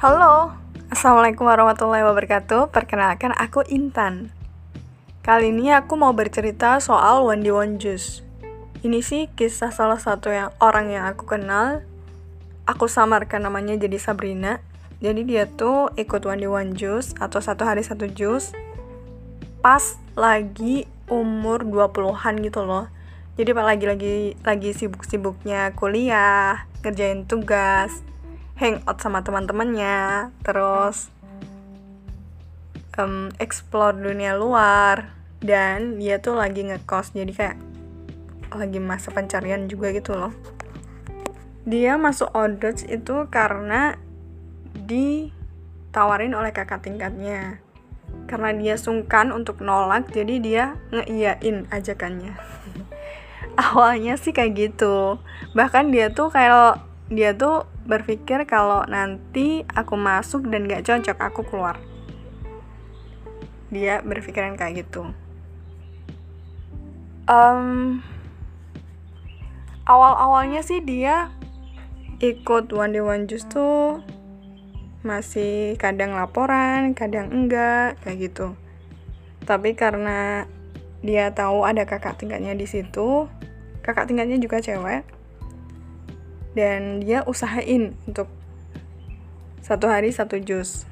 Halo, Assalamualaikum warahmatullahi wabarakatuh. Perkenalkan aku Intan. Kali ini aku mau bercerita soal Wendy Wonjus. Ini sih kisah salah satu yang orang yang aku kenal. Aku samarkan namanya jadi Sabrina. Jadi dia tuh ikut Wendy Wonjus atau satu hari satu jus Pas lagi umur 20-an gitu loh. Jadi pas lagi lagi lagi sibuk-sibuknya kuliah ngerjain tugas hangout sama teman-temannya terus um, explore dunia luar dan dia tuh lagi ngekos jadi kayak lagi masa pencarian juga gitu loh. Dia masuk Odds itu karena ditawarin oleh kakak tingkatnya. Karena dia sungkan untuk nolak jadi dia ngeiyain ajakannya. Awalnya sih kayak gitu. Bahkan dia tuh kayak dia tuh berpikir kalau nanti aku masuk dan gak cocok aku keluar. Dia berpikiran kayak gitu. Um, awal-awalnya sih dia ikut one day one juice tuh masih kadang laporan kadang enggak kayak gitu. Tapi karena dia tahu ada kakak tingkatnya di situ kakak tingkatnya juga cewek dan dia usahain untuk satu hari satu jus.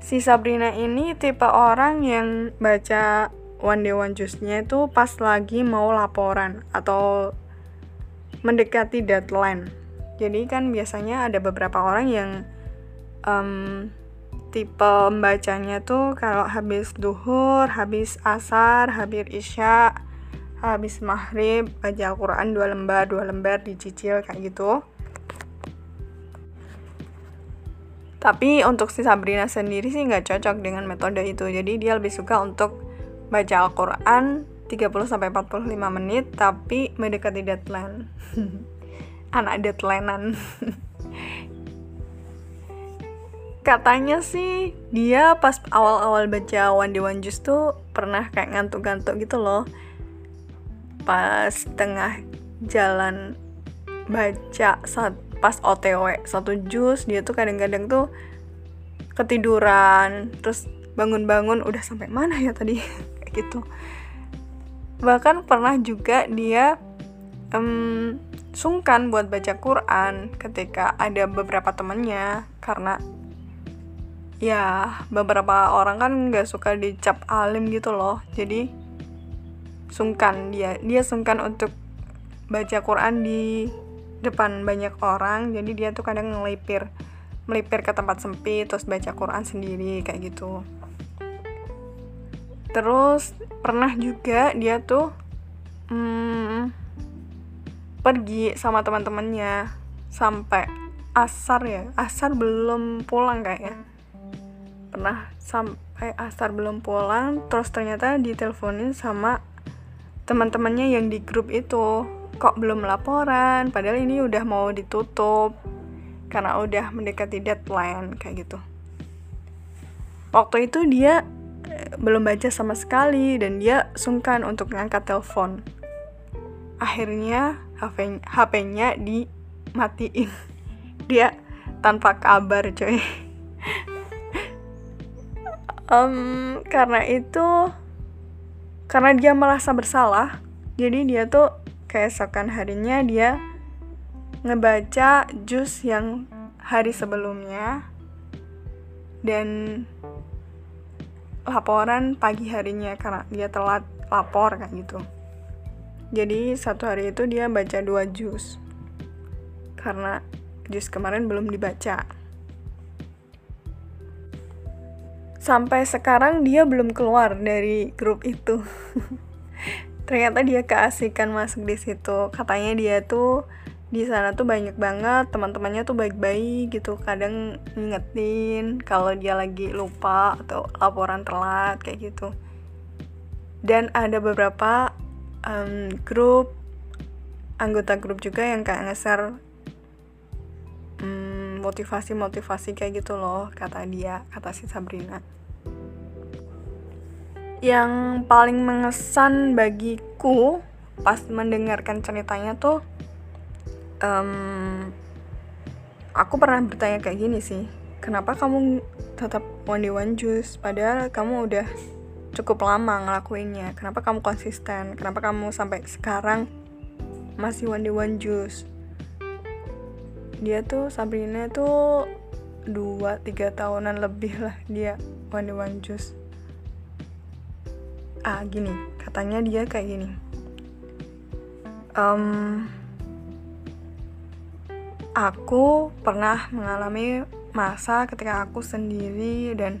Si Sabrina ini tipe orang yang baca one day one jusnya itu pas lagi mau laporan atau mendekati deadline. Jadi kan biasanya ada beberapa orang yang um, tipe membacanya tuh kalau habis duhur, habis asar, habis isya, habis maghrib baca Al-Quran dua lembar dua lembar dicicil kayak gitu. Tapi untuk si Sabrina sendiri sih nggak cocok dengan metode itu. Jadi dia lebih suka untuk baca Al-Quran 30-45 menit tapi mendekati deadline. Anak deadlinean. Katanya sih dia pas awal-awal baca One Day One Juice tuh pernah kayak ngantuk-ngantuk gitu loh pas tengah jalan baca saat pas OTW satu jus dia tuh kadang-kadang tuh ketiduran terus bangun-bangun udah sampai mana ya tadi? Kayak gitu. Bahkan pernah juga dia um, sungkan buat baca Quran ketika ada beberapa temannya karena ya beberapa orang kan nggak suka dicap alim gitu loh. Jadi sungkan. Dia dia sungkan untuk baca Quran di depan banyak orang. Jadi dia tuh kadang ngelipir melipir ke tempat sempit terus baca Quran sendiri kayak gitu. Terus pernah juga dia tuh hmm, pergi sama teman-temannya sampai asar ya. Asar belum pulang kayaknya. Pernah sampai asar belum pulang terus ternyata diteleponin sama teman-temannya yang di grup itu kok belum laporan padahal ini udah mau ditutup karena udah mendekati deadline kayak gitu. Waktu itu dia eh, belum baca sama sekali dan dia sungkan untuk ngangkat telepon. Akhirnya HP HP-nya dimatiin. Dia tanpa kabar coy. Um, karena itu karena dia merasa bersalah jadi dia tuh keesokan harinya dia ngebaca jus yang hari sebelumnya dan laporan pagi harinya karena dia telat lapor kayak gitu. Jadi satu hari itu dia baca dua jus. Karena jus kemarin belum dibaca sampai sekarang dia belum keluar dari grup itu. Ternyata dia keasikan masuk di situ. Katanya dia tuh di sana tuh banyak banget teman-temannya tuh baik-baik gitu kadang ngingetin kalau dia lagi lupa atau laporan telat kayak gitu. Dan ada beberapa um, grup anggota grup juga yang kayak ngeser um, motivasi-motivasi kayak gitu loh kata dia kata si Sabrina yang paling mengesan bagiku pas mendengarkan ceritanya tuh um, aku pernah bertanya kayak gini sih kenapa kamu tetap one day one juice? Padahal kamu udah cukup lama ngelakuinnya. Kenapa kamu konsisten? Kenapa kamu sampai sekarang masih one day one juice? Dia tuh Sabrina tuh dua tiga tahunan lebih lah dia one day one juice ah gini. Katanya dia kayak gini. Um, aku pernah mengalami masa ketika aku sendiri dan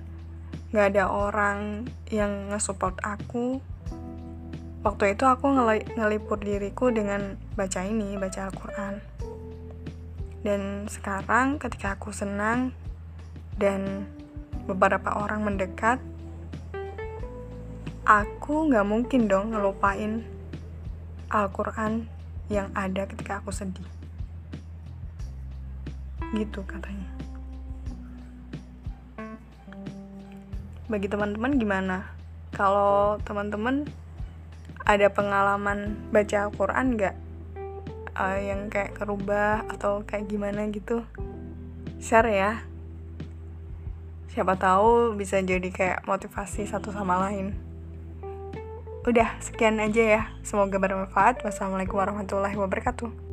gak ada orang yang nge-support aku. Waktu itu aku ngel ngelipur diriku dengan baca ini baca Al-Quran. Dan sekarang ketika aku senang dan beberapa orang mendekat aku gak mungkin dong ngelupain Al-Quran yang ada ketika aku sedih. Gitu katanya. Bagi teman-teman gimana? Kalau teman-teman ada pengalaman baca Al-Quran nggak? Uh, yang kayak kerubah atau kayak gimana gitu? Share ya. Siapa tahu bisa jadi kayak motivasi satu sama lain udah sekian aja ya. Semoga bermanfaat. Wassalamualaikum warahmatullahi wabarakatuh